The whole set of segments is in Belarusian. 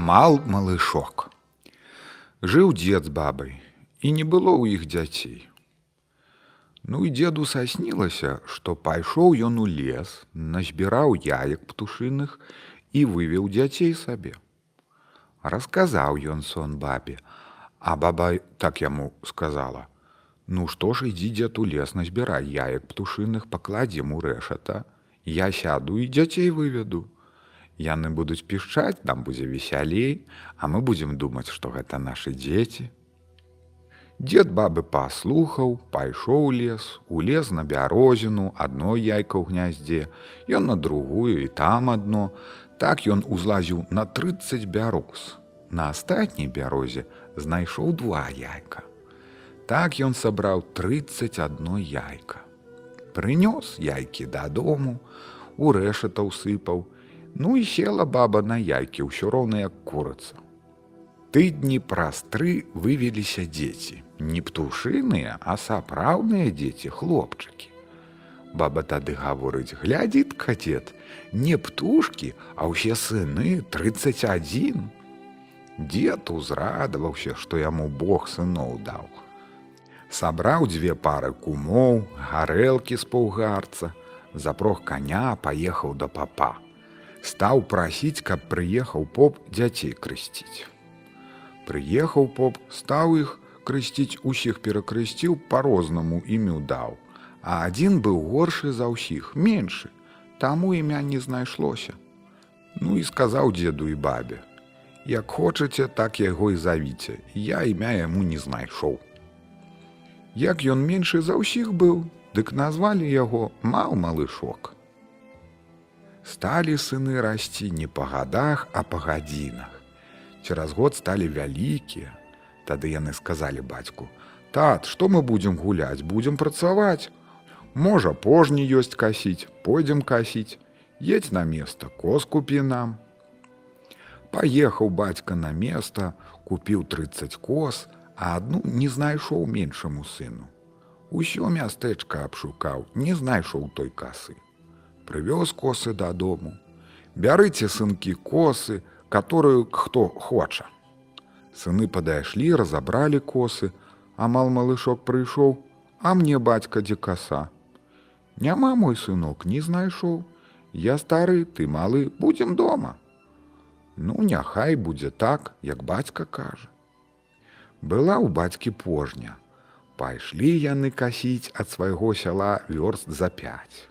мал малышок. Жыў дзед з бабай, і не было ў іх дзяцей. Ну і дзеду саснілася, што пайшоў ён у лес, назбіраў яек птушыных і вывеў дзяцей сабе. Расказаў ён сон бабе, а баба так яму сказала: « Ну што ж ідзі дзед у лес назбірай яек птушыных пакладзем у рэшата, Я сяду і дзяцей выведу. Яны будуць пішчаць, нам будзе весялей, а мы будзем думаць, што гэта нашы дзеці. Дед бабы паслухаў, пайшоў лес, улез на бярозіну, адно яйка ў гняздзе, Ён на другую і там адно. Так ён узлазіў на 30 бяроз. На астатняй бярозе знайшоў два яйка. Так ён сабраў 31 яйка. Прынёс яйкі дадому, у рэшата ўсыпаў, Ну і села баба на яйкі ўсё роўна як курыца. Тыдні праз тры вывеліся дзеці, не птушыныя, а сапраўдныя дзеці, хлопчыкі. Баба тады гаворыць: глядзіт кадет, не птушкі, а ўсе сыны 31. Дед узрадаваўся, што яму Бог сыноў даў. Сабраў дзве пары кумоў, гарэлкі з паўгарца, запрог каня, паехаў да папа. Стаў прасіць, каб прыехаў поп дзяцей крысціць. Прыехаў поп, стаў іх крысціць усіх перакрысціў па-рознаму імю даў, а адзін быў горшы за ўсіх, меншы, таму імя не знайшлося. Ну і сказаў дзеду і бабе: « Як хочаце, так яго і завіце, я імя яму не знайшоў. Як ён меншы за ўсіх быў, дык назвалі яго мал малышок. Сталі сыны расці не па гадах, а па гадзінах. Цераз год сталі вялікія. Тады яны сказалі бацьку: « Тат, што мы будзем гуляць, будзем працаваць. Можа, пожні ёсць касіць, пойдзем касіць, едзь на место, кос купі нам. Паехаў бацька на место, купіў 30 кос, а адну не знайшоў меншаму сыну. Усё мястэчка абшукаў, не знайшоў той касы. Прывёз косы дадому. Бярыце сынкі косы, которую хто хоча. Сыны падайшлі, разабралі косы, амал малышок прыйшоў, а мне бацька дзе каса. Няма мой сынок, не знайшоў. Я стары, ты малы, будзем дома. Ну, няхай будзе так, як бацька кажа. Была ў бацькі пожня. Пайшлі яны касіць ад свайго сяла вёрст за пяць.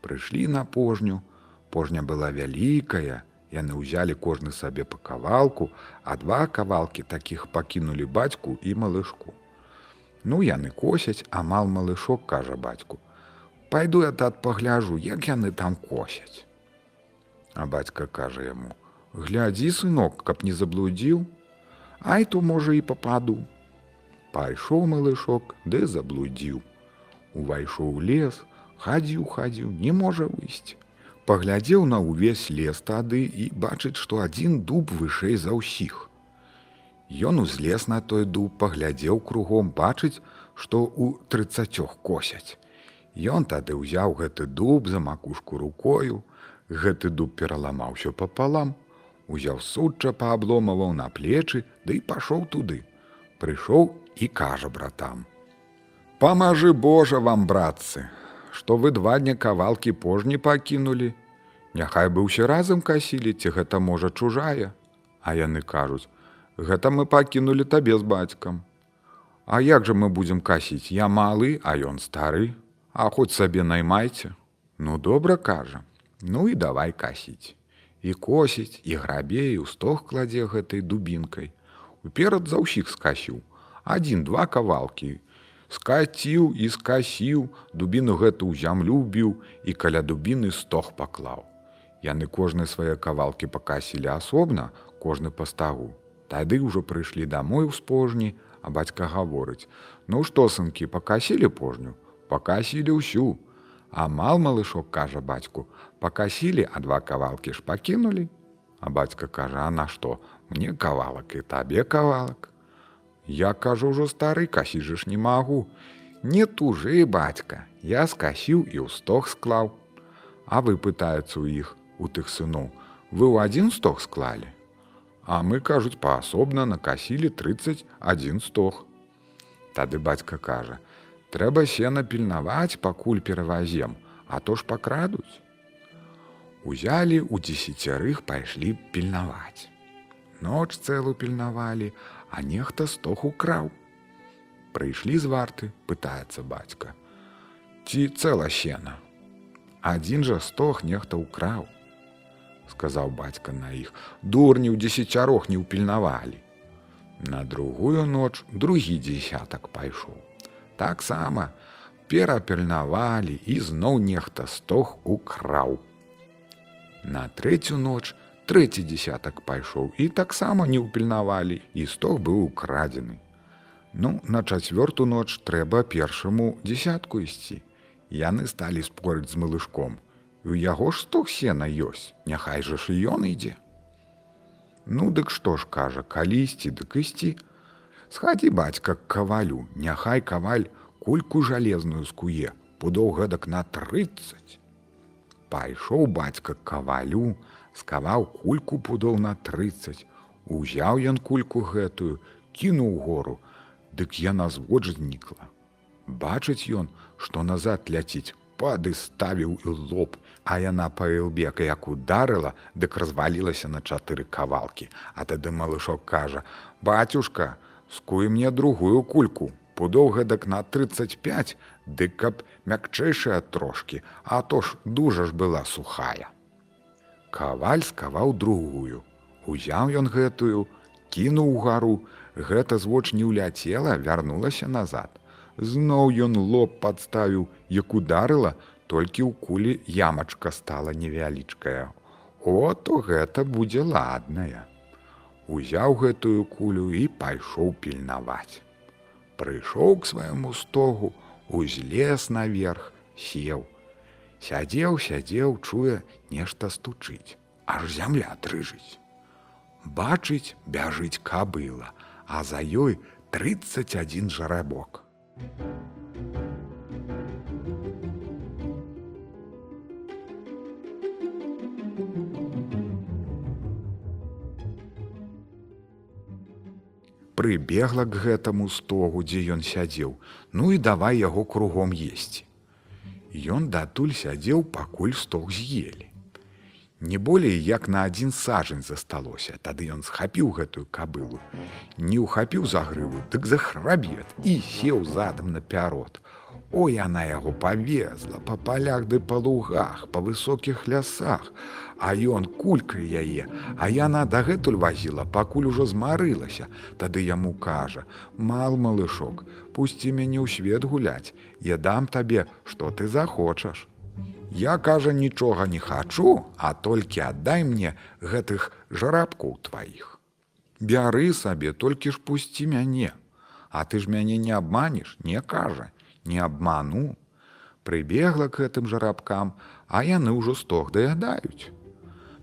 Прыйшлі на пожню, пожня была вялікая, яны ўзялі кожны сабе па кавалку, а два кавалкі такіх пакінулі бацьку і малышку. Ну яны косяць, амал малышок кажа бацьку: « Пайду я тат пагляжу, як яны там косяць. А бацька кажа яму: « Глядзі, сынок, каб не заблудзіў, Ай то можа і пападу. Пайшоў малышок, ды заблудзіў. Увайшоў лес, хадзіў, хадзіў, не можа выйсці. Паглядзеў на ўвесь лес тады і бачыць, што адзін дуб вышэй за ўсіх. Ён узлез на той дуб, паглядзеў кругом бачыць, што ў трыццацёх косяць. Ён тады ўзяў гэты дуб за макушку рукою, гэты дуб пераламаўся папалам, узяў судча паабломаваў на плечы, ды да пашоў туды. Прыйшоў і кажа братам: « Памажы Божа вам, братцы, што вы два дня кавалкі пожні пакінулі. Няхай бы ўсе разам касілі, ці гэта можа чужая. А яны кажуць: « Гэта мы пакінулі табе з бацькам. А як жа мы будзем касіць, я малы, а ён стары, А хоць сабе наймайце. Ну добра кажа, Ну і давай касіць і косіць і грабе і ў стог кладзе гэтай дубінкай. Уперад за ўсіх скасіў. Адзін два кавалкі. Скаціў і скасіў, дубіну гэту ў зямлю біў і каля дубіны стог паклаў. Яны кожны свае кавалкі пакасілі асобна, кожны па стагу. Тады ўжо прыйшлі дамой у спожні, а бацька гаворыць: « Ну што сынкі пакасілі пожню, пакасілі ўсю, Амал малышок кажа бацьку: пакасілі, а два кавалкі ж пакінулі. А бацька кажа: а на што? Мне кавалак і табе кавалак. Я кажу ўжо стары касі ж не магу. Не тужы, бацька, я скасіў і ў стог склаў. А вы пытаюцца ў іх у тых сыноў: вы ў адзін стог склалі. А мы, кажуць, паасобна накасілі 31 стог. Тады бацька кажа: « Трэба сена пільнаваць, пакуль перавазем, а то ж пакрадуць. Узялі у дзесяцярых пайшлі пільнаваць. Ноч цэлу пільнавалі, а нехта стог украў. Прыйшлі з варты, пытаецца бацька. Ці цэла сена. Адзін жа стог нехта ўкраў, сказаў бацька на іх, дурні ў дзесяцярох не ўпільнавалі. На другую ноч другі дзесятак пайшоў. Таксама перапільнавалі і зноў нехта стог украў. На трэцю ноч трэці дзесятак пайшоў і таксама не ўпільнавалі, і стог быў украдзены. Ну, на чацвёрту ноч трэба першаму дзесятку ісці. Яны сталі спорыць з малышком. Ў яго ж стог сена ёсць, няхай жа ж і ён ідзе. Ну, дык што ж кажа, калі ісці, дык ісці. Схадзі бацька к кавалю, няхай каваль кульку жалезную скуе, пудоў гэтак на 30. Пайшоў бацька к кавалю, скаваў кульку пудоў на 30. Узяў ён кульку гэтую, кінуў гору, дык яна звод знікла. Бачыць ён, што назад ляціць, пады ставіў і лоб, а яна па ілбека як ударыла, дык развалілася на чатыры кавалкі. А тады малышок кажа: « Бацюшка, скуй мне другую кульку, пудоў гэтак на 35, дык каб мякчэйшая трошкі, а то ж дужа ж была сухая. Каваль скаваў другую. Узяў ён гэтую, кінуў гару, гэта звоч не ўляцела, вярнулася назад. Зноў ён лоб падставіў, як ударыла, толькі ў кулі ямачка стала невялічкая. О, то гэта будзе ладная. Узяў гэтую кулю і пайшоў пільнаваць. Прыйшоў к свайму стогу, узлез наверх, сеў. Сядзеў, сядзеў, чуе, нешта стучыць, аж зямля трыжыць. Бачыць, бяжыць кабыла, а за ёй 31 жарабок. Прыбегла к гэтаму стогу, дзе ён сядзеў, ну і давай яго кругом есці. Ён датуль сядзеў, пакуль стог з'елі. Не болей як на адзін сажань засталося, тады ён схапіў гэтую кабылу, не ўхапіў за грыву, дык захрабет і сеў задам на пярот. Ой, яна яго павезла па палях ды па лугах, па высокіх лясах, А ён кулькай яе, а яна дагэтуль вазіла, пакуль ужо змарылася, Тады яму кажа: « Мал малышок, пусці мяне ў свет гуляць, Я дам табе, што ты захочаш. Я кажа, нічога не хачу, а толькі аддай мне гэтых жарабкоў тваіх. Бяры сабе, толькі ж пусці мяне, А ты ж мяне не абманеш, не кажа, не абману. Прыбегла к гэтым жарабкам, а яны ўжо стог даядаюць.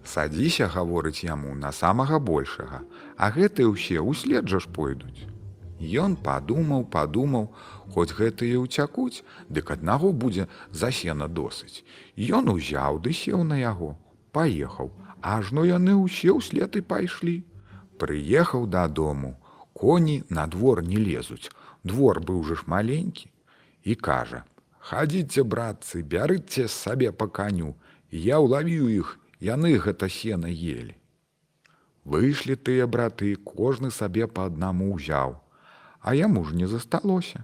Садзіся, гаворыць яму на самага большага, а гэтыя ўсе ўслед жа ж пойдуць. Ён падумаў, падумаў, хоць гэтыя ўцякуць, дык аднаго будзе засена досыць. Ён узяў ды сеў на яго, паехаў, ажно яны ўсе ўслед і пайшлі. Прыехаў дадому, коні на двор не лезуць. Двор быў жа ж маленькі і кажа: « Хадзіце, братцы, бярыце сабе па каню, я ўлавіў іх яны гэта сена ели. Выйшлі тыя браты, кожны сабе па аднаму ўзяў, а яму ж не засталося.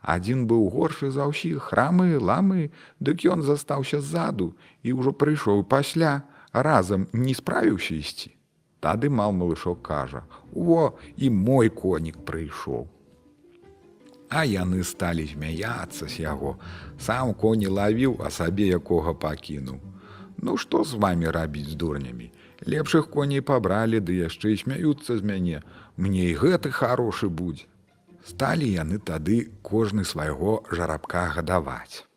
Адзін быў горшы за ўсіх храмы, ламы, дык ён застаўся ззаду і ўжо прыйшоў пасля, разам не справіўся ісці. Тады мал малышок кажа: « О, і мой конік прыйшоў. А яны сталі змяяцца з яго. Сам коні лавіў, а сабе якога пакінуў. Ну што з вами рабіць з дурнямі? Лепшых коней пабралі, ды яшчэ і смяюцца з мяне. Мне і гэты харошы будзе. Сталі яны тады кожны свайго жарабка гадаваць.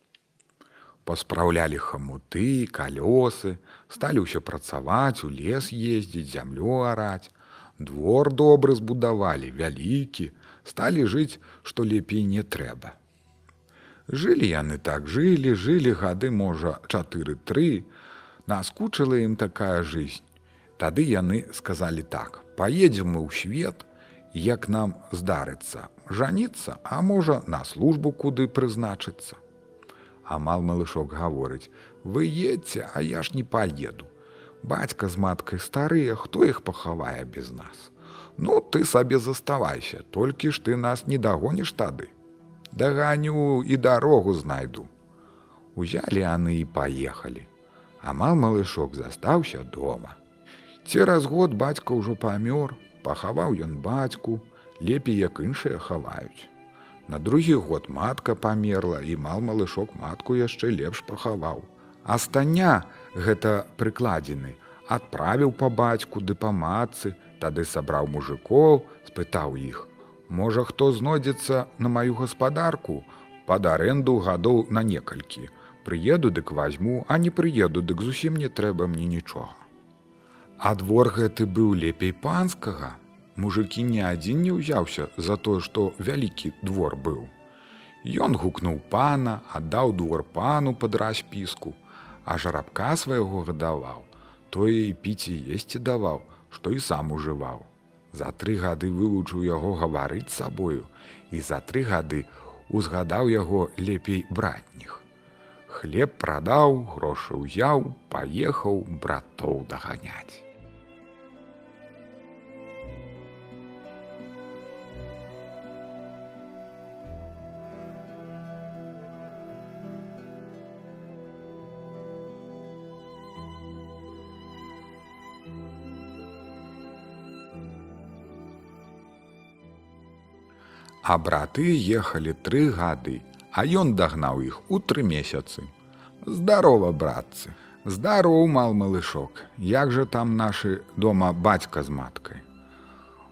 Паспраўлялі хамуты, калёсы, сталі ўсё працаваць, у лес ездзіць, зямлю араць. Двор добры збудавалі, вялікі, сталі жыць, што лепей не трэба. Жылі яны так жылі, жылі гады можа чатыры-тры, наскучыла ім такая жизнь. Тады яны сказалі так: паедзем мы ў свет, як нам здарыцца жаніцца, а можа на службу куды прызначыцца. Амал малышок гаворыць: вы едце, а я ж не паеду. Бацька з маткай старыя, хто іх пахавае без нас. Ну ты сабе заставайся, толькі ж ты нас не дагоніш тады. Даганю і дарогу знайду. Узялі яны і паехалі. Амал малышок застаўся дома. Цераз год бацька ўжо памёр, пахаваў ён бацьку, лепей як іншыя хаваюць. На другі год матка памерла і мал малышок матку яшчэ лепш пахаваў. Астання гэта прыкладзены, адправіў па бацьку ды па матцы, тады сабраў мужикоў, спытаў іх: Можа, хто знойдзецца на маю гаспадарку, пад арэнду гадоў на некалькі. Прыеду дык возьму, а не прыеду, дык зусім не трэба мне нічога. А двор гэты быў лепей панскага, мужикі ні адзін не ўзяўся за тое, што вялікі двор быў. Ён гукнуў пана, аддаў двор пану пад распіску, а жарабка свайго гадаваў, тое і піць і есці даваў, што і сам ужываў. За тры гады вывучыў яго гаварыць сабою і за тры гады узгадаў яго лепей братніх. Хлеб прадаў, грошы ўяў, паехаў братоў даганяць. А браты ехалі тры гады, а ён дагнаў іх у тры месяцы. Здарова, братцы, здароў мал малышок, як жа там нашы дома бацька з маткай.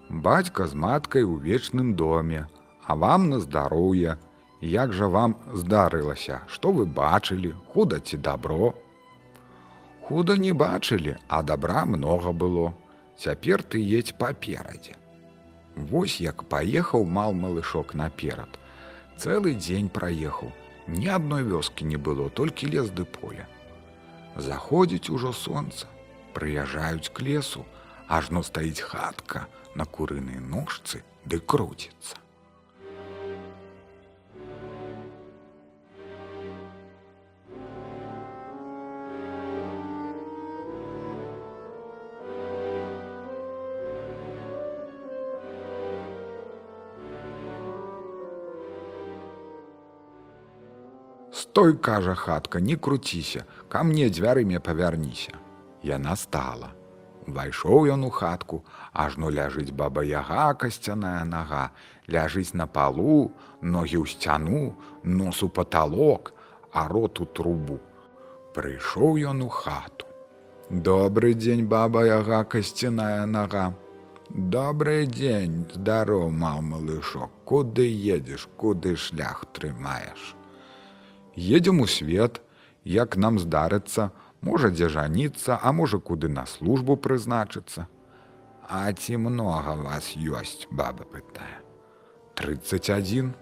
Бацька з маткай у вечным доме, а вам на здароўе, як жа вам здарылася, што вы бачылі, худа ці дабро. Худа не бачылі, а добра многа было. Цяпер ты едзь паперадзе. Вось як паехаў мал малышок наперад. Цэлы дзень праехаў. Ні адной вёскі не было, толькі лес ды поле. Заходзіць ужо сонца, прыязджаюць к лесу, ажно стаіць хатка на курынай ножцы ды круціцца. Стой, кажа хатка, не круціся, ка мне дзвярымі павярніся. Яна стала. Увайшоў ён у хатку, ажно ляжыць баба яга касцяная нага, ляжыць на палу, ногі ў сцяну, нос у паталок, а рот у трубу. Прыйшоў ён у хату. Добры дзень баба яга касцяная нага. Добрый дзень, здароў маў малышок, куды едзеш, куды шлях трымаеш. Едзем у свет, як нам здарыцца, можа дзе жаніцца, а можа куды на службу прызначыцца. А ці многа вас ёсць, баба пытае. 31.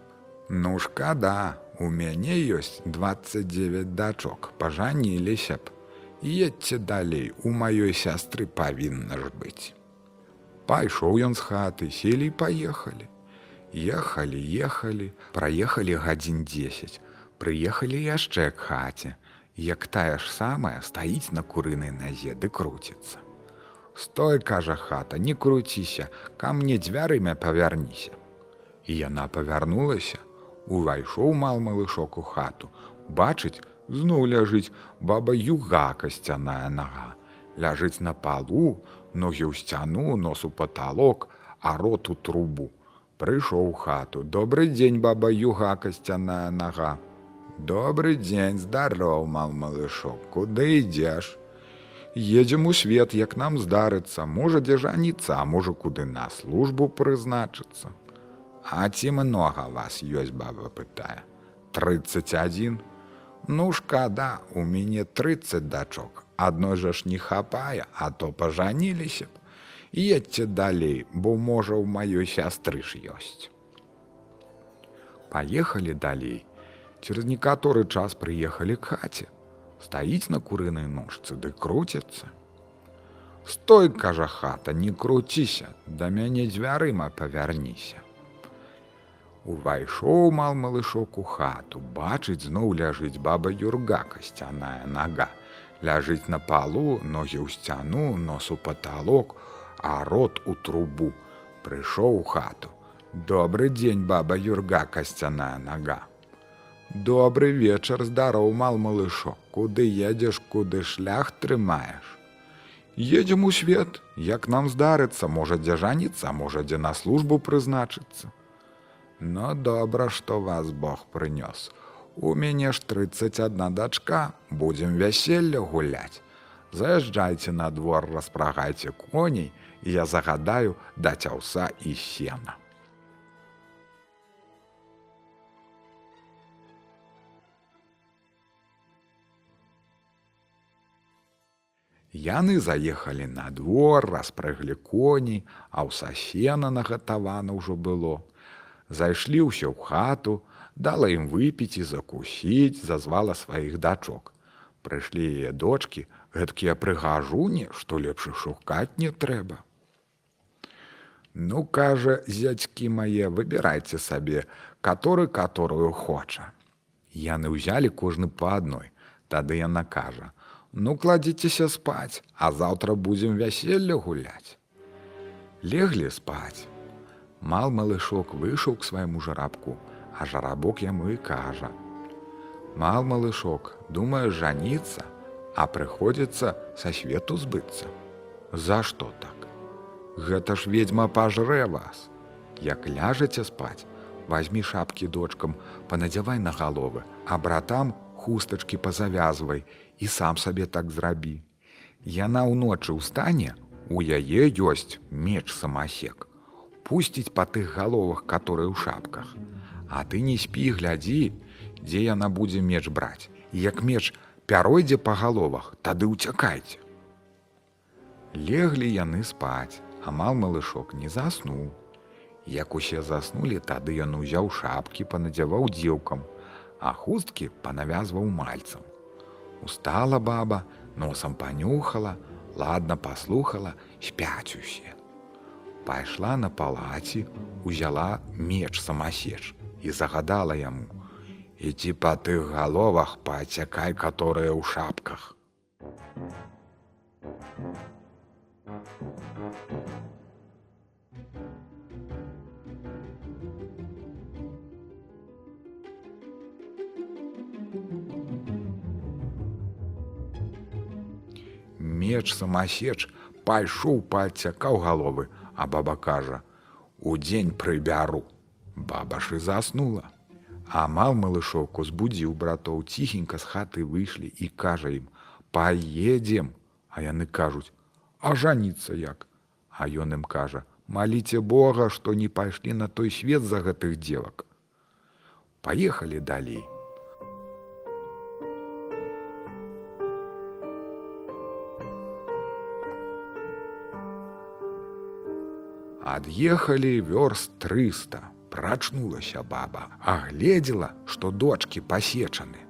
Ну шкада, у мяне ёсць 29 дачок, пажаніліся б. Едьце далей, у маёй сястры павінна ж быць. Пайшоў ён з хаты, селі і паехалі. Ехалі, ехалі, праехалі гадзін 10. Прыехалі яшчэ к хаце, як тая ж самая стаіць на курынай назе ды круціцца. Стой, кажа хата, не круціся, ка мне дзвярымя павярніся. І яна павярнулася, увайшоў мал малышок у хату, бачыць, зноў ляжыць баба юга касцяная нага, ляжыць на палу, ногі ў сцяну, нос у паталок, а рот у трубу. Прыйшоў хату, добрый дзень баба юга касцяная нага. Добрый дзень, здароў, мал малышок, куды ідзеш? Едзем у свет, як нам здарыцца, можа дзе жаніцца, можа куды на службу прызначыцца. А ці многа вас ёсць баба пытае. 31. Ну шкада, у мяне 30 дачок. Адной жа ж не хапае, а то пажаніліся б. Едьце далей, бо можа ў маёй сястры ж ёсць. Паехалі далей. Через некаторы час прыехалі к хаце. Стаіць на курынай ножцы ды круцяцца. Стой, кажа хата, не круціся, да мяне дзвярыма павярніся. Увайшоў мал малышок у хату, бачыць зноў ляжыць баба юрга касцяная нага. Ляжыць на палу, ногі ў сцяну, нос у паталок, а рот у трубу. Прыйшоў у хату. Добры дзень, баба юрга касцяная нага. Добры вечар здароў мал малышок, куды едзеш, куды шлях трымаеш. Едзем у свет, як нам здарыцца, можа дзе жаніцца, можа дзе на службу прызначыцца. Ну добра, што вас Бог прынёс. У мяне ж 31 дачка, будзем вяселле гуляць. Заязджайце на двор, распрагайце коней, я загадаю даць аўса і сена. Яны заехалі на двор, распрыглі коней, а ў сасена нагатавана ўжо было. Зайшлі ўсё ў хату, дала ім выпіць і закусіць, зазвала сваіх дачок. Прыйшлі яе дочки, гэткія прыгажуні, што лепш шукаць не трэба. Ну, кажа, зядзькі мае, выбірайце сабе, каторы каторую хоча. Яны ўзялі кожны па адной. Тады яна кажа: « Ну кладзіцеся спаць, а заўтра будзем вяселле гуляць. Леглі спаць. Мал малышок выйшаў к свайму жарабку, а жарабок яму і кажа: « Мал малышок, думаеш жаніцца, а прыходзіцца са свету збыцца. За што так? Гэта ж ведьма пажрэ вас. Як ляжаце спаць, возьми шапкі дочкам, панадзявай на галовы, а братам хустачкі пазавязвай і сам сабе так зрабі. Яна ўночы ў стане, у яе ёсць меч самасек. Пусціць па тых галовах, которые ў шапках. А ты не спі, глядзі, дзе яна будзе меч браць. Як меч пяройдзе па галовах, тады ўцякайце. Леглі яны спаць, амал малышок не заснуў. Як усе заснулі, тады ён узяў шапкі, панадзяваў дзеўкам, а хусткі панавязваў мальцам. Устала баба, носам панюхала, ладна паслухала, спяць усе. Пайшла на палаці, узяла меч самасеч і загадала яму: « Ідзі па тых галовах пацякай, каторыя ў шапках. Меч самасеч пайшоў пацякаў галовы, а баба кажа: « Удзень прыбяру. Баба ж і заснула. Амал малышок узбудзіў братоў ціхенька з хаты выйшлі і кажа ім: « Паедзем, А яны кажуць: « А жаніцца як. А ён ім кажа: « Маліце Бога, што не пайшлі на той свет за гэтых дзевак. Паехалі далей. Ад'ехалі вёрст 300. Прачнулася баба, агледзела, што дочки пасечаны.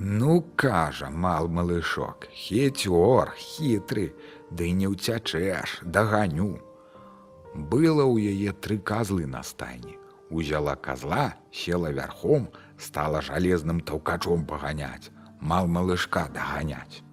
Ну, кажа, мал малышок, хецёр, хітры, ды не ўцячэш, даганю. Было ў яе тры казлы на стайні. Узяла казла, села вярхом, стала жалезным таўкачом паганяць, мал малышка даганяць.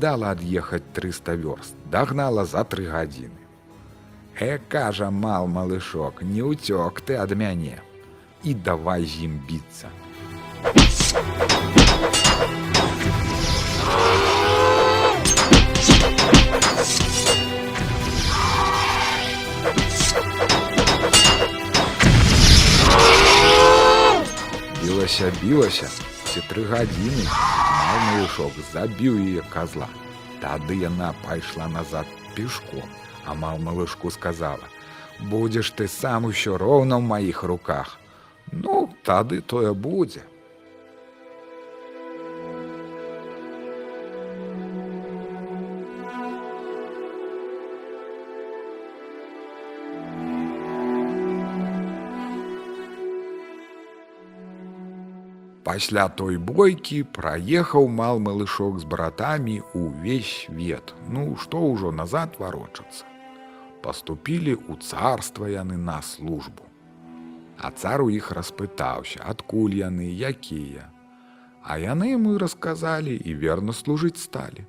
Дала ад'ехаць 300 вёрст, дагнала за тры гадзіны. Э кажа мал малышок, не ўцёк ты ад мяне і давай з ім біцца. Білася, білася, ці тры гадзіны, малышок забіў яе казла. Тады яна пайшла назад пешком, а мал малышку сказала: « Будзеш ты сам усё роўна ў маіх руках. Ну, тады тое будзе. Пасля той бойкі праехаў мал малышок з братамі ўвесь свет. Ну што ўжо назад варочацца. Паступілі ў царства яны на службу. А цар у іх распытаўся, адкуль яны, якія. А яны і расказалі і верна служыць сталі.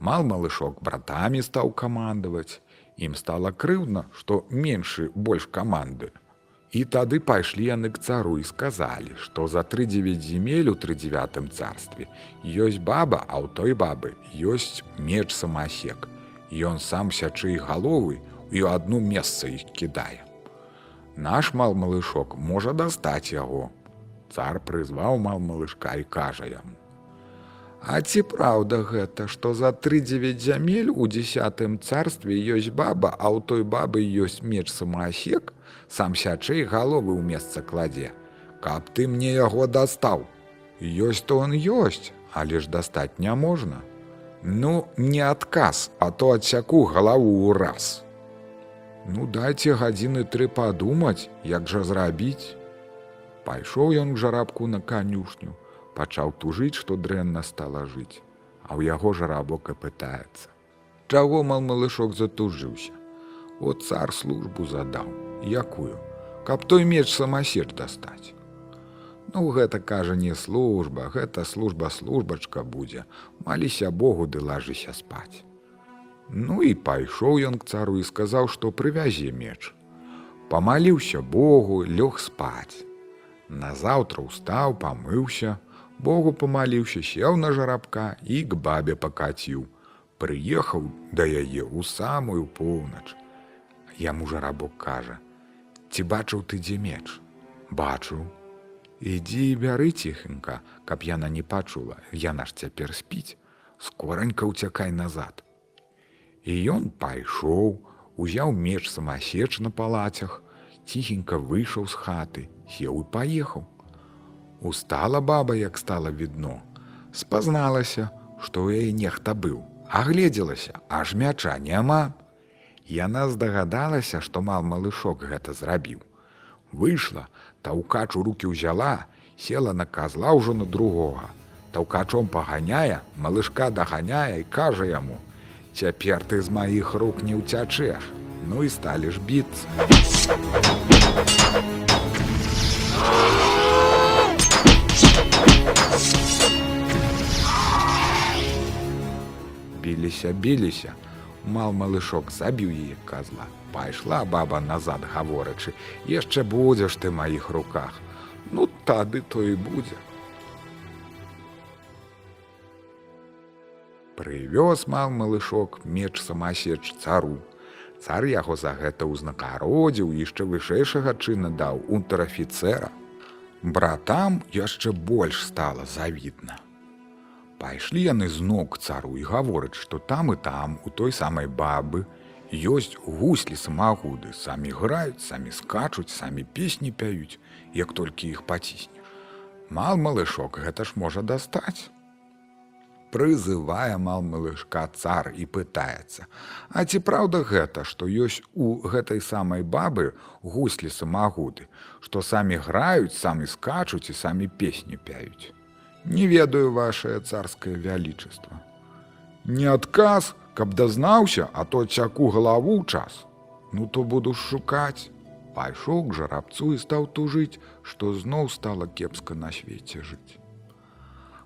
Мал малышок братамі стаў камандаваць. Ім стала крыўдна, што меншы больш каманды. І тады пайшлі яны к цару і сказалі, што за тры-9 земель у трыдзевятым царстве ёсць баба, а ў той бабы ёсць меч самасек. Ён сам сячы галовы і ў адну месца іх кідае. Наш мал малышок можа дастаць яго. Цар прызваў мал малышка і кажа яму: А ці праўда гэта, што за тры-9 зямель у десятым царстве ёсць баба, а ў той бабы ёсць меч самаасек, сам сячэй галовы ў месца кладзе. Каб ты мне яго дастаў. Ёсць то он ёсць, але ж дастаць не можна. Ну, не адказ, а то адсяку галаву ў раз. Ну дайце гадзіны тры падумаць, як жа зрабіць. Пайшоў ён к жарабку на канюшню, пачаў тужыць, што дрэнна стала жыць, а ў яго жарабок і пытаецца. Чаго мал малышок затужыўся? От цар службу задаў, якую, каб той меч самасеч дастаць. Ну гэта кажа не служба, гэта служба службачка будзе, маліся Богу ды лажыся спаць. Ну і пайшоў ён к цару і сказаў, што прывязе меч. Памаліўся Богу, лёг спаць. Назаўтра ўстаў, памыўся, Богу памаліўся, сеў на жарабка і к бабе пакаціў. Прыехаў да яе ў самую поўнач. Яму жарабок кажа: « Ці бачыў ты дзе меч? Бачыў. Ідзі і бяры ціхенька, каб яна не пачула, яна ж цяпер спіць, скоранька ўцякай назад. І ён пайшоў, узяў меч самасеч на палацях, ціхенька выйшаў з хаты, сеў і паехаў. Устала баба, як стала відно, спазналася, што ў яе нехта быў, агледзелася, аж мяча няма. Яна здагадалася, што мал малышок гэта зрабіў. Выйшла, таўкач у руки ўзяла, села на казла ўжо на другога. Таўкачом паганяе, малышка даганяе і кажа яму: « Цяпер ты з маіх рук не ўцячэш, Ну і сталі ж біцца. Біліся, біліся, мал малышок забіў яе казла. Пайшла баба назад гаворачы, яшчэ будзеш ты маіх руках. Ну тады то і будзе. Прывёз мал малышок меч самасеч цару. Цар яго за гэта ўзнакародзіў яшчэ вышэйшага чына даў унтэр-афіцэра. Братам яшчэ больш стала завідна. Пайшлі яны зноў к цару і гавораць, што там і там у той самай бабы ёсць гуслі самагуды, самі граюць, самі скачуць, самі песні пяюць, як толькі іх паціснеш. Мал малышок гэта ж можа дастаць. Прызывае мал малышка цар і пытаецца: « А ці праўда гэта, што ёсць у гэтай самай бабы гуслі самагуды, што самі граюць, самі скачуць і самі песні пяюць. Не ведаю вашее царскае вялічыства. Не адказ, каб дазнаўся, а то цяку галаву час. Ну то буду шукаць. Пайшоў к жарабцу і стаў тужыць, што зноў стала кепска на свеце жыць.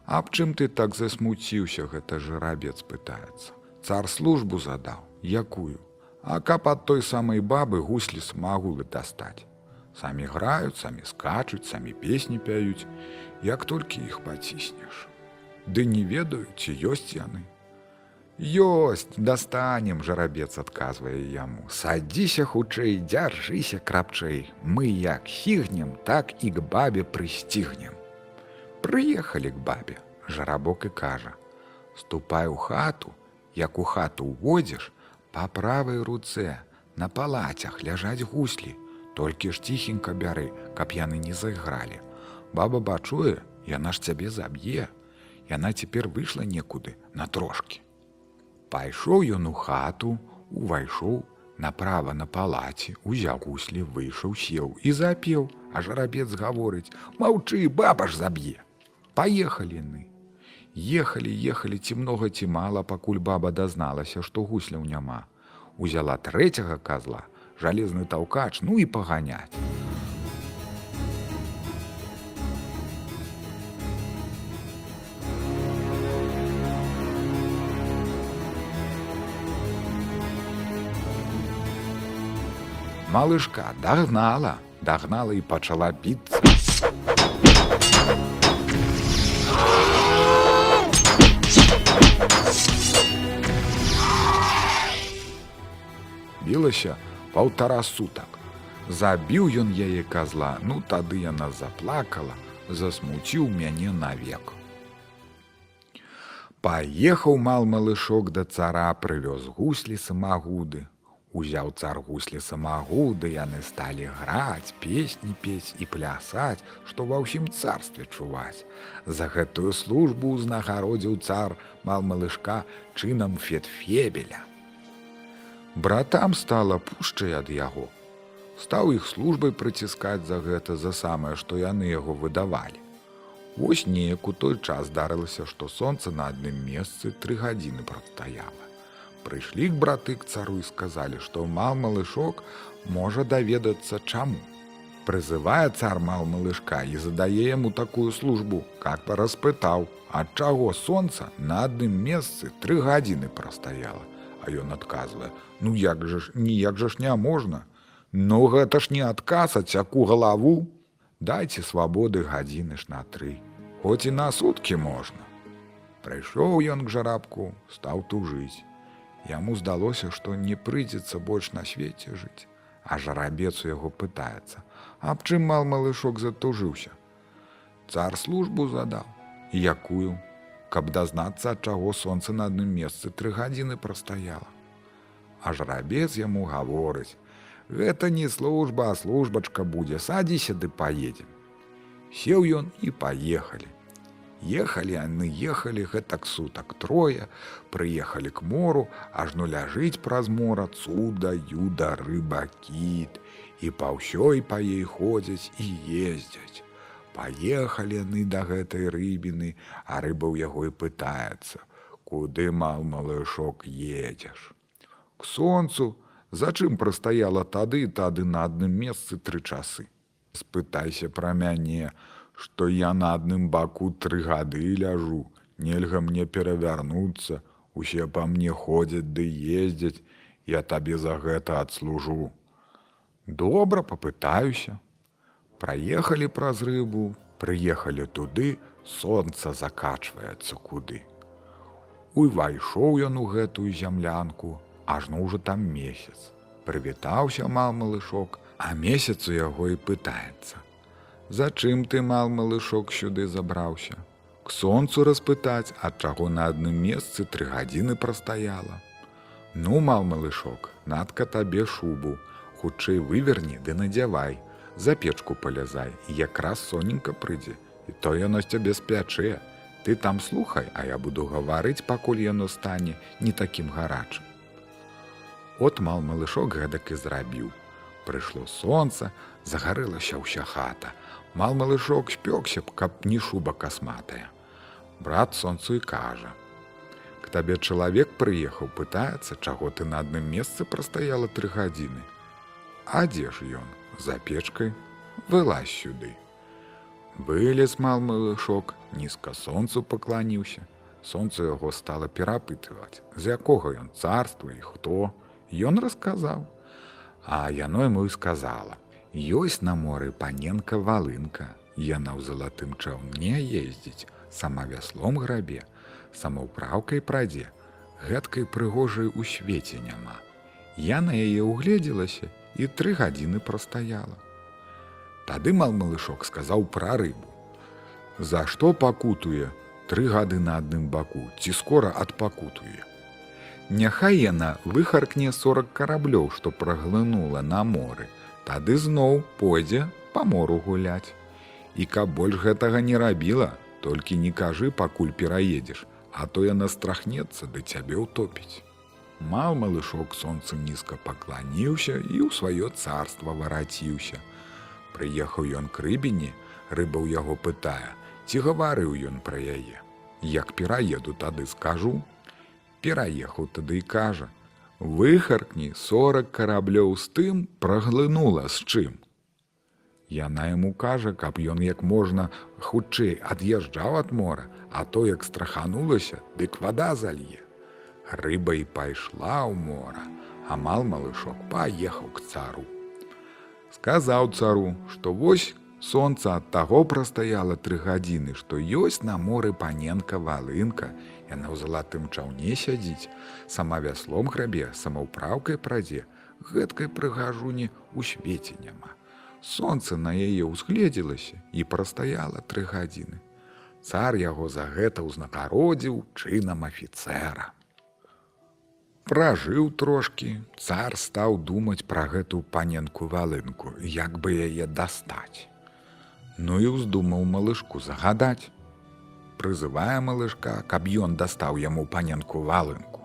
Аб чым ты так засмуціўся, гэта жарабец пытаецца. Цар службу задаў, якую, А каб ад той самай бабы гуслі смагулы дастаць. Самі граюць, самі скачуць, самі песні пяюць, як толькі іх паціснеш. Ды не ведаю, ці ёсць яны. Ёсць, дастанем, жарабец адказвае яму. Садзіся хутчэй, дзяржыся крапчэй. Мы як хігнем, так і к бабе прысцігнем. Прыехалі к бабе, жарабок і кажа: « Ступай у хату, як у хату ўводзіш, па правай руцэ, на палацях ляжаць гуслі, толькі ж ціхенька бяры, каб яны не зайгралі. Баба бачуе, яна ж цябе заб'е. Яна цяпер выйшла некуды на трошкі. Пайшоў ён у хату, увайшоў, Направа на палаце узяў гуслі, выйшаў, сеў і запеў, а жарабец гаворыць: « Маўчы, баба ж заб'е. Паехалі яны. Ехалі, ехалі ці многа ці мала, пакуль баба дазналася, што гусляў няма. Узяла трэцяга казла, жалезны таўкач, ну і паганяць. Малышка дагнала, дагнала і пачала біцца. Білася паўтара сутак. Забіў ён яе казла, ну тады яна заплакала, засмуціў мяне навек. Паехаў мал малышок да цара, прывёз гуслі самагуды, Узяў цар гуслі самагуды, яны сталі граць, песні пець і плясаць, што ва ўсім царстве чуваць. За гэтую службу ўзнагародзіў цар мал малышка чынам фетфебеля. Братам стала пушчай ад яго. Стаў іх службай прыціскаць за гэта за самае, што яны яго выдавалі. Вось неяк у той час здарылася, што сонца на адным месцы тры гадзіны прадстаяла прыйшлі к браты к цару і сказалі, што мал малышок можа даведацца чаму. Прызывае цар мал малышка і задае яму такую службу, как бы распытаў, ад чаго сонца на адным месцы тры гадзіны прастаяла, А ён адказвае: « Ну як жа ж ніяк жа ж не можна. Ну гэта ж не адказ ад цяку галаву, Дайце свабоды гадзіны ж на тры. Хоць і на суткі можна. Прыйшоў ён к жарабку, стаў тужыць. Яму здалося, што не прыйдзецца больш на свеце жыць, а жарабец у яго пытаецца: Аб чым мал малышок затужыўся. Цар службу задаў, якую, каб дазнацца, ад чаго сонца на адным месцы тры гадзіны прастаяла. А жарабец яму гаворыць: Гэта не служба, а службачка будзе, садзіся ды паедзем. Сеў ён і паехалі. Ехалі яны ехалі гэтак сутак трое, прыехалі к мору, ажно ляжыць праз мора цуда, юда, рыба, кіт, і па ўсёй па ей ходзяць і ездзяць. Паехалі яны да гэтай рыбіны, а рыба ў яго і пытаецца: Куды мал малышок едзеш. К сонцу, зачым прастаяла тады тады на адным месцы тры часы. Спытайся пра мяне, што я на адным баку тры гады ляжу, нельга мне перавярнуцца, усе па мне ходзяць ды ездзяць, я табе за гэта адслужу. Добра попытаюся. Праехалі праз рыбу, прыехалі туды, сонца закачваецца куды. Увайшоў ён у гэтую зямлянку, ажно ўжо там месяц. Прывітаўся мал малышок, а месяц у яго і пытаецца. Зачым ты мал малышок сюды забраўся? К сонцу распытаць, ад чаго на адным месцы тры гадзіны прастаяла. Ну, мал малышок, надка табе шубу, хутчэй выверні ды надзявай, за печку палязай, якраз соненька прыйдзе, і то яно цябе спячэ. Ты там слухай, а я буду гаварыць, пакуль яно стане не такім гарачым. От мал малышок гэтак і зрабіў. Прыйшло сонца, загарылася ўся хата, Мал малышок спёкся б, каб не шуба касматая. Брат сонцу і кажа: « К табе чалавек прыехаў, пытаецца, чаго ты на адным месцы прастаяла тры гадзіны. А дзе ж ён за печкай вылазь сюды. Вылез мал малышок, нізка сонцу пакланіўся. Сонца яго стала перапытваць, з якога ён царства і хто. Ён расказаў, А яно яму і сказала: Ёсць на моры паненка валынка. Яна ў залатым чаўне ездзіць, сама вяслом грабе, самаўпраўкай прадзе, гэткай прыгожай у свеце няма. Я на яе угледзелася і тры гадзіны прастаяла. Тады мал малышок сказаў пра рыбу. За што пакутуе тры гады на адным баку, ці скора адпакутуе. Няхай яна выхаркне 40 караблёў, што праглынула на моры, тады зноў пойдзе па мору гуляць. І каб больш гэтага не рабіла, толькі не кажы, пакуль пераедзеш, а то яна страхнецца да цябе ўтопіць. Мал малышок сонцу нізка пакланіўся і ў сваё царства вараціўся. Прыехаў ён к рыбіні, рыба ў яго пытае, ці гаварыў ён пра яе. Як пераеду тады скажу, пераехаў тады і кажа: Выхаркні 40 караблёў з тым праглынула з чым. Яна яму кажа, каб ён як можна хутчэй ад'язджаў ад мора, а то як страханулася, дык вада залье. Рыба і пайшла ў мора, амал малышок паехаў к цару. Сказаў цару, што вось сонца ад таго прастаяла тры гадзіны, што ёсць на моры паненка валынка, яна ў залатым чаўне сядзіць, сама вяслом грабе, самаўпраўкай прадзе, гэткай прыгажуні ў свеце няма. Сонце на яе ўзгледзелася і прастаяла тры гадзіны. Цар яго за гэта ўзнакародзіў чынам афіцэра. Пражыў трошкі, цар стаў думаць пра гэту паненку валынку, як бы яе дастаць. Ну і ўздумаў малышку загадаць. Прызывае малышка, каб ён дастаў яму паненку валынку.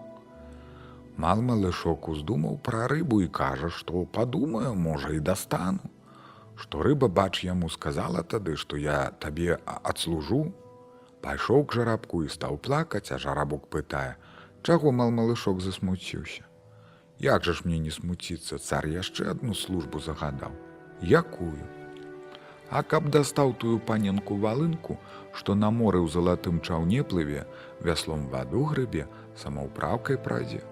Мал малышок уздумаў пра рыбу і кажа, што падумаю, можа і дастану. Што рыба бач яму сказала тады, што я табе адслужу, Пайшоў к жарабку і стаў плакаць, а жарабок пытае: Чаго мал малышок засмуціўся. Як жа ж мне не смуціцца, цар яшчэ адну службу загадаў. Якую? А каб дастаў тую паненку валынку, што на моры ў залатым чаўне плыве, вяслом ваду грыбе, самаўпраўкай прадзе.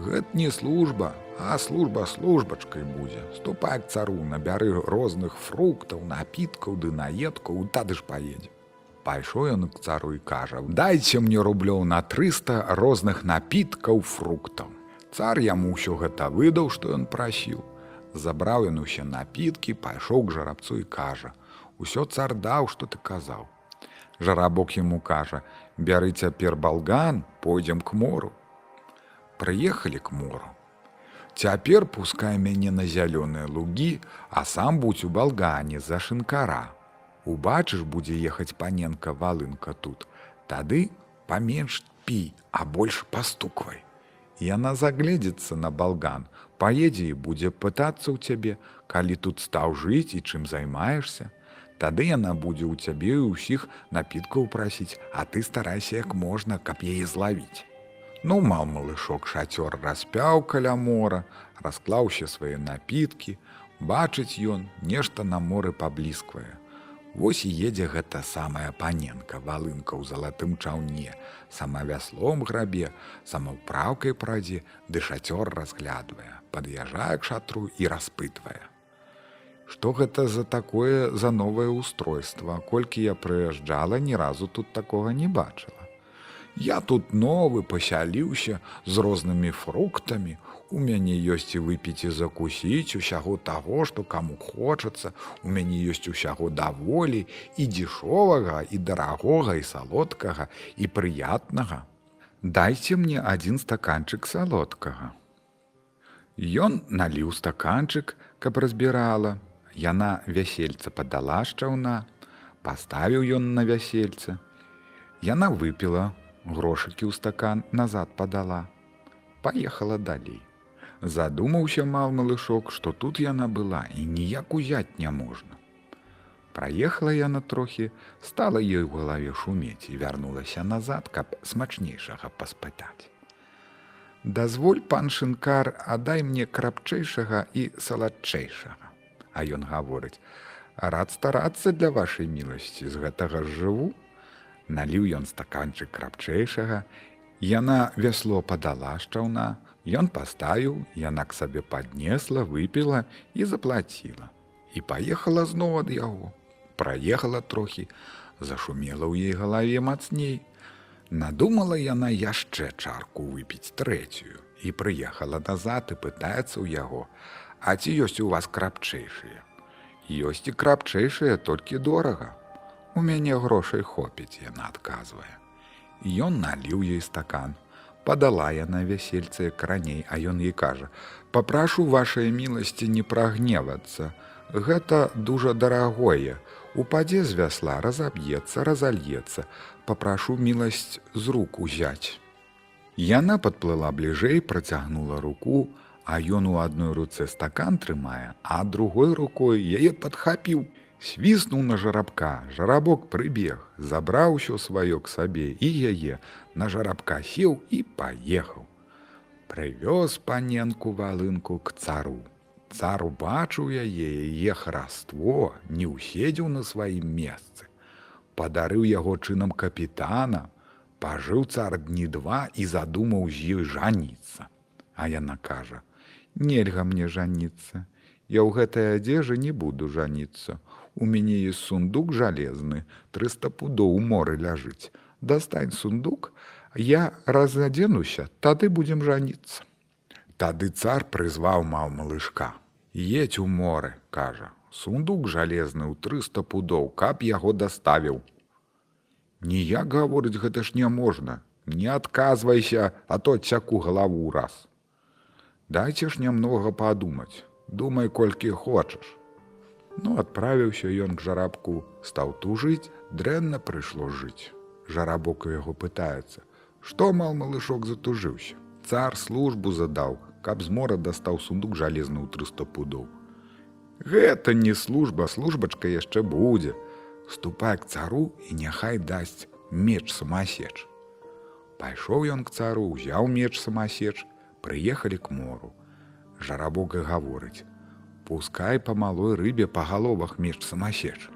Гэт не служба, а служба службачкай будзе. Ступай к цару, набяры розных фруктаў, напіткаў ды наедкаў, тады ж паедзе. Пайшоў ён к цару і кажа: Дайце мне рублёў на 300 розных напіткаў фруктаў. Цар яму ўсё гэта выдаў, што ён прасіў. Забраў ён усе напіткі, пайшоў к жарабцу і кажа: Усё цар даў, што ты казаў. Жарабок яму кажа: бяры цяпер балган, пойдзем к мору. Прыехалі к мору. Цяпер пускай мяне на зялёныя лугі, а сам будзь у балгане за шынкара убачыш будзе ехаць паненка валынка тут тады паменш пі а больш пастуквай яна загледзецца на балган паедзе і будзе пытацца ў цябе калі тут стаў жыць і чым займаешься тады яна будзе ў цябе і ўсіх напіткаў прасіць а ты старайся як можна каб яе злавіць ну мал малышок шацёр распяў каля мора расклаўся свае напіткі бачыць ён нешта на моры паблізквае Вось і едзе гэта самая паненка, валынка ў залатым чаўне, сама вяслом грабе, самаўпраўкай прадзе, ды шацёр разглядвае, пад'язджае к шатру і распытвае. Што гэта за такое за новае устройство, колькі я прыязджала, ні разу тут такога не бачыла. Я тут новы пасяліўся з рознымі фруктамі. У мяне ёсць і выпіць і закусіць усяго таго, што каму хочацца. У мяне ёсць усяго даволі і дзішовага, і дарагога, і салодкага, і прыятнага. Дайце мне адзін стаканчык салодкага. Ён наліў стаканчык, каб разбірала. Яна вясельца падала шчаўна, паставіў ён на вясельце. Яна выпіла, грошыкі ў стакан назад падала. Паехала далей. Задумаўся мал малышок, што тут яна была і ніяк узяць не можна. Праехала яна трохі, стала ёй у галаве шумець і вярнулася назад, каб смачнейшага паспытаць. Дазволь пан шынкар, адай мне крапчэйшага і саладчэйшага. А ён гаворыць: рад старацца для вашай міласці з гэтага жыву, наліў ён стаканчык крапчэйшага, Яна вясло падала шчаўна, Ён паставіў, яна к сабе паднесла, выпіла і заплаціла. І паехала зноў ад яго. Праехала трохі, зашумела ў ей галаве мацней. Надумала яна яшчэ чарку выпіць трэцюю і прыехала назад і пытаецца ў яго: « А ці ёсць у вас крапчэйшыя? Ёсць і крапчэйшыя толькі дорага, У мяне грошай хопіць, яна адказвае. Ён наліў ёй стакан. Падала яна вясельцы раней, а ён ей кажа: « Папрашу вашай міласці не прагневацца. Гэта дужа дарагое. Упадзе з вясла разаб'ецца, разальецца, папрашу міласць з рук узяць. Яна падплыла бліжэй, працягнула руку, а ён у адной руцэ стакан трымае, а другой рукой яе падхапіў, свіснуў на жарабка. Жарабок прыбег, забраў усё сваё к сабе і яе на жарабка сеў і паехаў. Прывёз паненку валынку к цару. Цар убачыў яе яе хараство, не ўседзеў на сваім месцы. Падарыў яго чынам капітана, пажыў цар дні два і задумаў з ёй жаніцца. А яна кажа: « Нельга мне жаніцца. Я ў гэтай адзежы не буду жаніцца. У мяне есть сундук жалезны, 300 пудоў у моры ляжыць. Дастань сундук, я разадзенуся, тады будзем жаніцца. Тады цар прызваў маў малышка. Едь у море, кажа, сундук жалезны ў 300 пудоў, каб яго даставіў. Ніяк гаворыць гэта ж няможна. Не адказвайся, а то цяку галаву раз. Дайце ж нямнога падумаць, думай колькі хочаш. Ну адправіўся ён к жарабку, стаў тужыць, дрэнна прыйшло жыць. Жарабок у яго пытаецца: што мал малышок затужыўся. Цар службу задаў, каб з мора дастаў сундук жалезны ў 300 пудоў. Гэта не служба, службачка яшчэ будзе. Ступай к цару і няхай дасць меч самасеч. Пайшоў ён к цару, узяў меч самасеч, прыехалі к мору. Жарабок і гаворыць: Пускай па малой рыбе па галовах меч самасеч.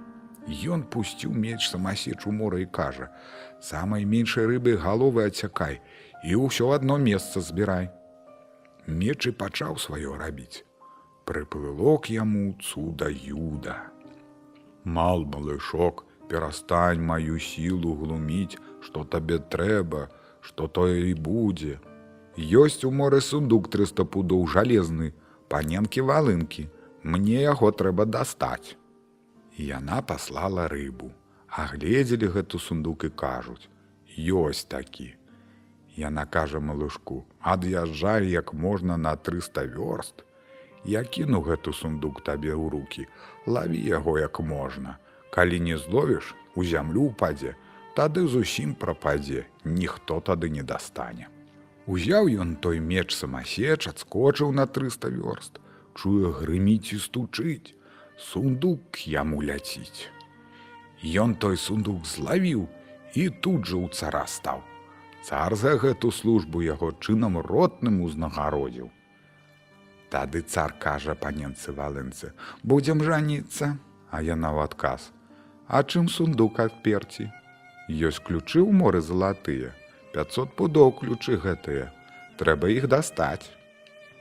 Ён пусціў меч самасеч у мора і кажа: « самай меншай рыбы галовы адцякай і ўсё адно месца збірай. Меч і пачаў сваё рабіць. Прыплыло к яму цуда юда. Мал малышок, перастань маю сілу глуміць, што табе трэба, што тое і будзе. Ёсць у моры сундук 300 пудоў жалезны, паненкі валынкі, мне яго трэба дастаць. Яна паслала рыбу, агледзелі гэту сундук і кажуць: ёсць такі. Яна кажа малышку, ад'язджай як можна на 300 вёрст. Я кіну гэту сундук табе ў руки, лаві яго як можна. Калі не зловіш, у зямлю упадзе, тады зусім прападзе, ніхто тады не дастане. Узяў ён той меч самасеч, адскочыў на 300 вёрст, чуе грыміць і стучыць, сундук яму ляціць. Ён той сундук злавіў і тут жа ў цара стаў. Цар за гэту службу яго чынам ротным узнагародзіў. Тады цар кажа паненцы валэнцы: « Будзем жаніцца, а яна ў адказ. А чым сундук адперці? Ёсць ключы ў моры залатыя, 500 пудоў ключы гэтыя. Трэба іх дастаць.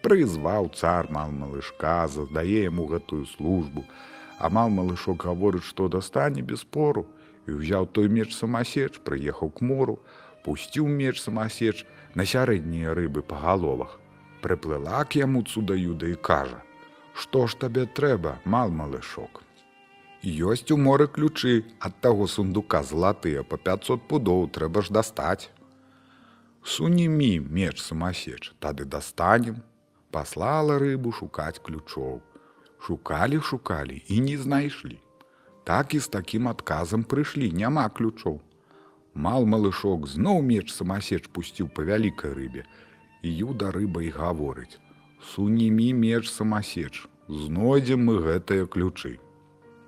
Прызваў цар мал малышка, задае яму гэтую службу. Амал малышок гаворыць, што дастане без пору і ўзяў той меч самасеч, прыехаў к мору, пусціў меч самасеч на сярэднія рыбы па галовах прыплыла к яму цудаюда і кажа: « Што ж табе трэба, мал малышок. Ёсць у моры ключы ад таго сундука златыя па 500 пудоў трэба ж дастаць. Сунімі меч самасеч, тады дастанем, паслала рыбу шукаць ключоў. Шукалі, шукалі і не знайшлі. Так і з такім адказам прыйшлі, няма ключоў. Мал малышок зноў меч самасеч пусціў па вялікай рыбе, Юда рыба і гаворыць: Сунімі меч самасеч, знойдзем мы гэтыя ключы.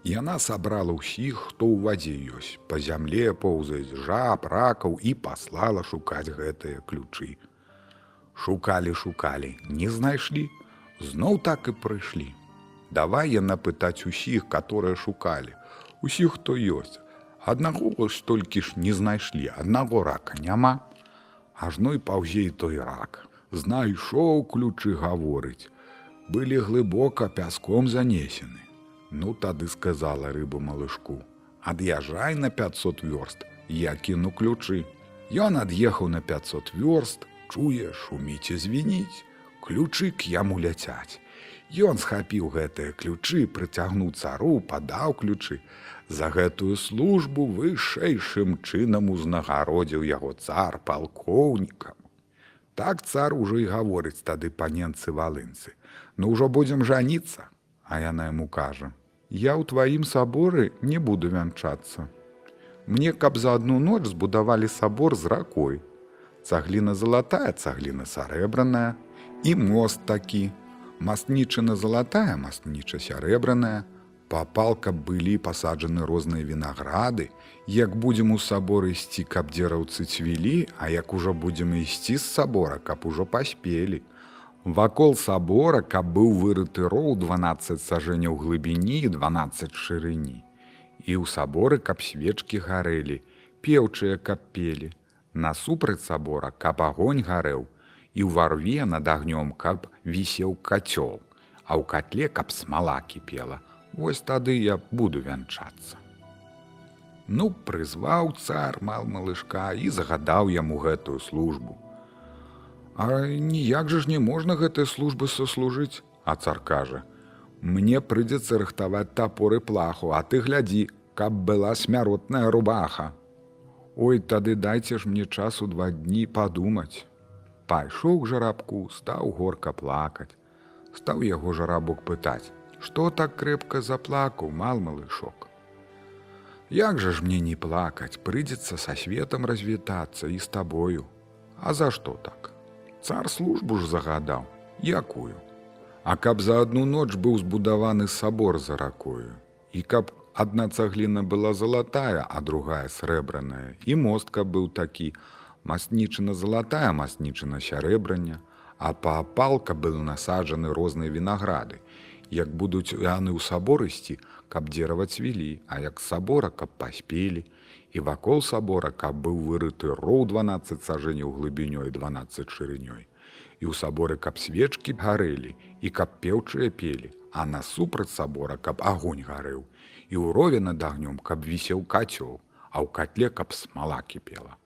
Яна сабрала ўсіх, хто ў вадзе ёсць, па зямле поўзаюць жаб, ракаў і паслала шукаць гэтыя ключы. Шукалі, шукалі, не знайшлі, зноў так і прыйшлі. Давай яна пытаць усіх, которые шукалі, усіх, хто ёсць. Аднаго вось толькі ж не знайшлі, аднаго рака няма, ажно і паўзей той рак. Знайшоў ключы гаворыць. Былі глыбока пяском занесены. Ну тады сказала рыбу малышку: « Ад'язджай на 500 вёрст, я кіну ключы. Ён ад'ехаў на 500 вёрст, чуе, шуміць і звініць, ключы к яму ляцяць. Ён схапіў гэтыя ключы, прыцягнуў цару, падаў ключы, За гэтую службу вышэйшым чынам узнагародзіў яго цар палкоўнікам. Так цар ужо і гаворыць тады паненцы валынцы. Ну ўжо будзем жаніцца, а яна яму кажа: « Я ў тваім саборы не буду вянчацца. Мне каб за адну ноч збудавалі сабор з ракой. Цагліна залатая, цагліна сарэбраная, і мост такі. Мастнічына залатая, мастніча сярэбраная, Па палка былі пасаджаны розныя вінаграды, як будзем у сабор ісці, каб дзераўцы цвілі, а як ужо будзем ісці з сабора, каб ужо паспелі. Вакол сабора, каб быў вырыты роў 12 сажэнняў глыбіні і 12 шырыні. І ў саборы, каб свечкі гарэлі, пеўчыя каб пелі. Насупраць сабора, каб агонь гарэў, і ў варве над агнём, каб вісеў кацёл, а ў катле, каб смала кіпела. Вось тады я буду вянчацца. Ну, прызваў цар мал малышка і загадаў яму гэтую службу. А ніяк жа ж не можна гэтай службы сослужыць, а цар кажа: « Мне прыйдзецца рыхтаваць тапоры плаху, а ты глядзі, каб была смяротная рубаха. Ой, тады дайце ж мне часу два дні падумаць. Пайшоў к жарабку, стаў горка плакаць. Стаў яго жарабок пытаць: Што так крэпка заплакаў, мал малышок. Як жа ж мне не плакаць, прыйдзецца са светом развітацца і з табою. А за што так? Цар службу ж загадаў, якую. А каб за адну ноч быў збудаваны сабор за ракою. І каб адна цагліна была залатая, а другая срэбраная, і мостка быў такі, мастнічына залатая мастнічына сярэбрання, а паапалка был насаджаны розныя вінаграды, як будуць яны ў сабор ісці, каб дзерава цвілі, а як сабора, каб паспелі, і вакол сабора, каб быў вырыты роў 12 сажэнняў глыбінёй 12 шырынёй. І ў саборы, каб свечкі гарэлі і каб пеўчыя пелі, а насупраць сабора, каб агонь гарэў, і ў рове над агнём, каб вісеў кацёл, а ў катле, каб смала кіпела.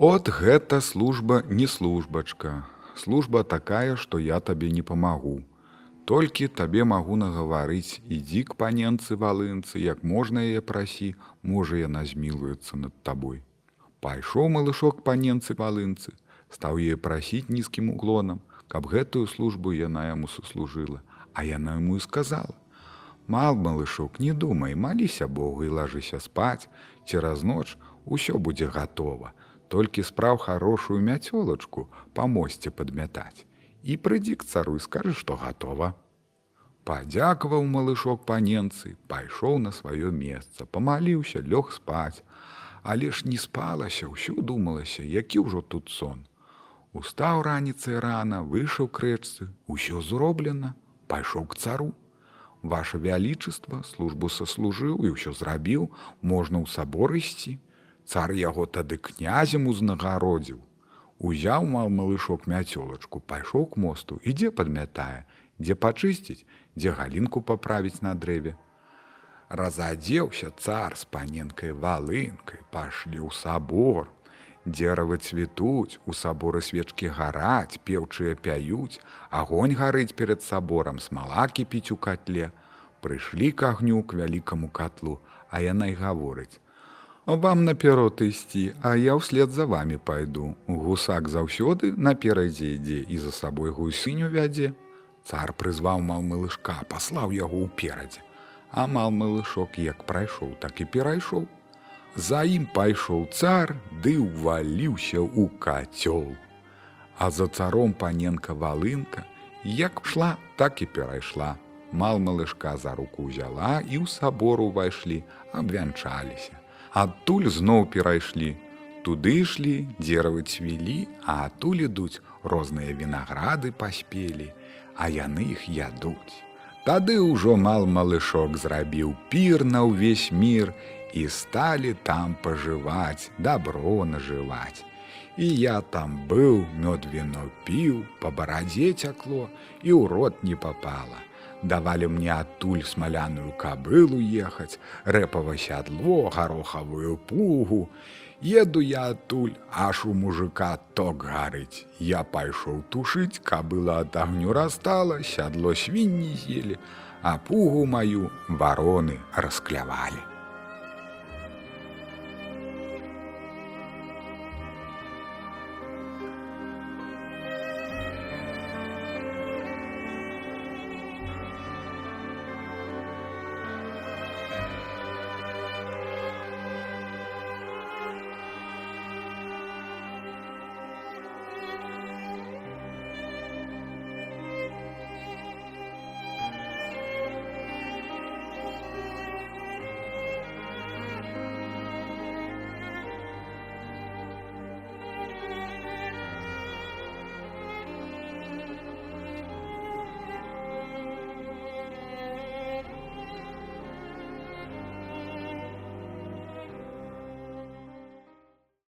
От гэта служба не службачка. Служба такая, што я табе не памагу. Толькі табе магу нагаварыць. Ідзі к паненцы валынцы як можна яе прасі можа яна змілуецца над табой пайшоў малышок паненцы валынцы стаў яе прасіць нізкім углонам каб гэтую службу яна яму суслужыла. А яна яму і сказала мал малышок не думай маліся богу і лажыся спаць. Цераз ноч усё будзе гатова толькі спраў хорошую мяцёлачку па мосце падмятаць і прыйдзі к цару і скажы, што гатова. Падзякаваў малышок паненцы, пайшоў на сваё месца, памаліўся, лёг спаць, але ж не спалася, ўсё думалася, які ўжо тут сон. Устаў раніцай рана, выйшаў крэчцы, усё зроблена, пайшоў к цару. Ваше вялічыства службу саслужыў і ўсё зрабіў, можна ў сабор ісці. Цар яго тады князем узнагародзіў, Узяў мал малышок мяцёлачку, пайшоў к мосту, ідзе падмятае, дзе пачысціць, дзе галінку паправіць на дрэве. Разадзеўся цар з паненкай валынкай, пашлі ў сабор. Дзеравы цвітуць, у саборы свечкі гараць, пеўчыя пяюць, агонь гарыць перад саборам, смала кіпіць у катле. Прыйшлі к агню к вялікаму катлу, а яна і гаворыць: вам наперод ісці, а я ўслед за вами пайду. Гусак заўсёды наперадзе ідзе і за сабой гусыню вядзе. Цар прызваў мал малышка, паслаў яго ўперадзе. А мал малышок як прайшоў, так і перайшоў. За ім пайшоў цар, ды ўваліўся ў кацёл. А за царом паненка валынка, як шла, так і перайшла. Мал малышка за руку ўзяла і ў сабору ўвайшлі, абвянчаліся адтуль зноў перайшлі. Туды ішлі, дзеравы цвілі, а адтуль ідуць розныя вінаграды паспелі, а яны іх ядуць. Тады ўжо мал малышок зрабіў пір на ўвесь мір і сталі там пажываць, дабро нажываць. І я там быў, мёд віно піў, па барадзе цякло і ў рот не папала давалі мне адтуль смаляную кабылу ехаць, рэпава сядло, гарохавую пугу. Еду я адтуль, аж у мужика ток гарыць. Я пайшоў тушыць, кабыла ад агню растала, сядло свінні з'елі, а пугу маю вароны расклявалі.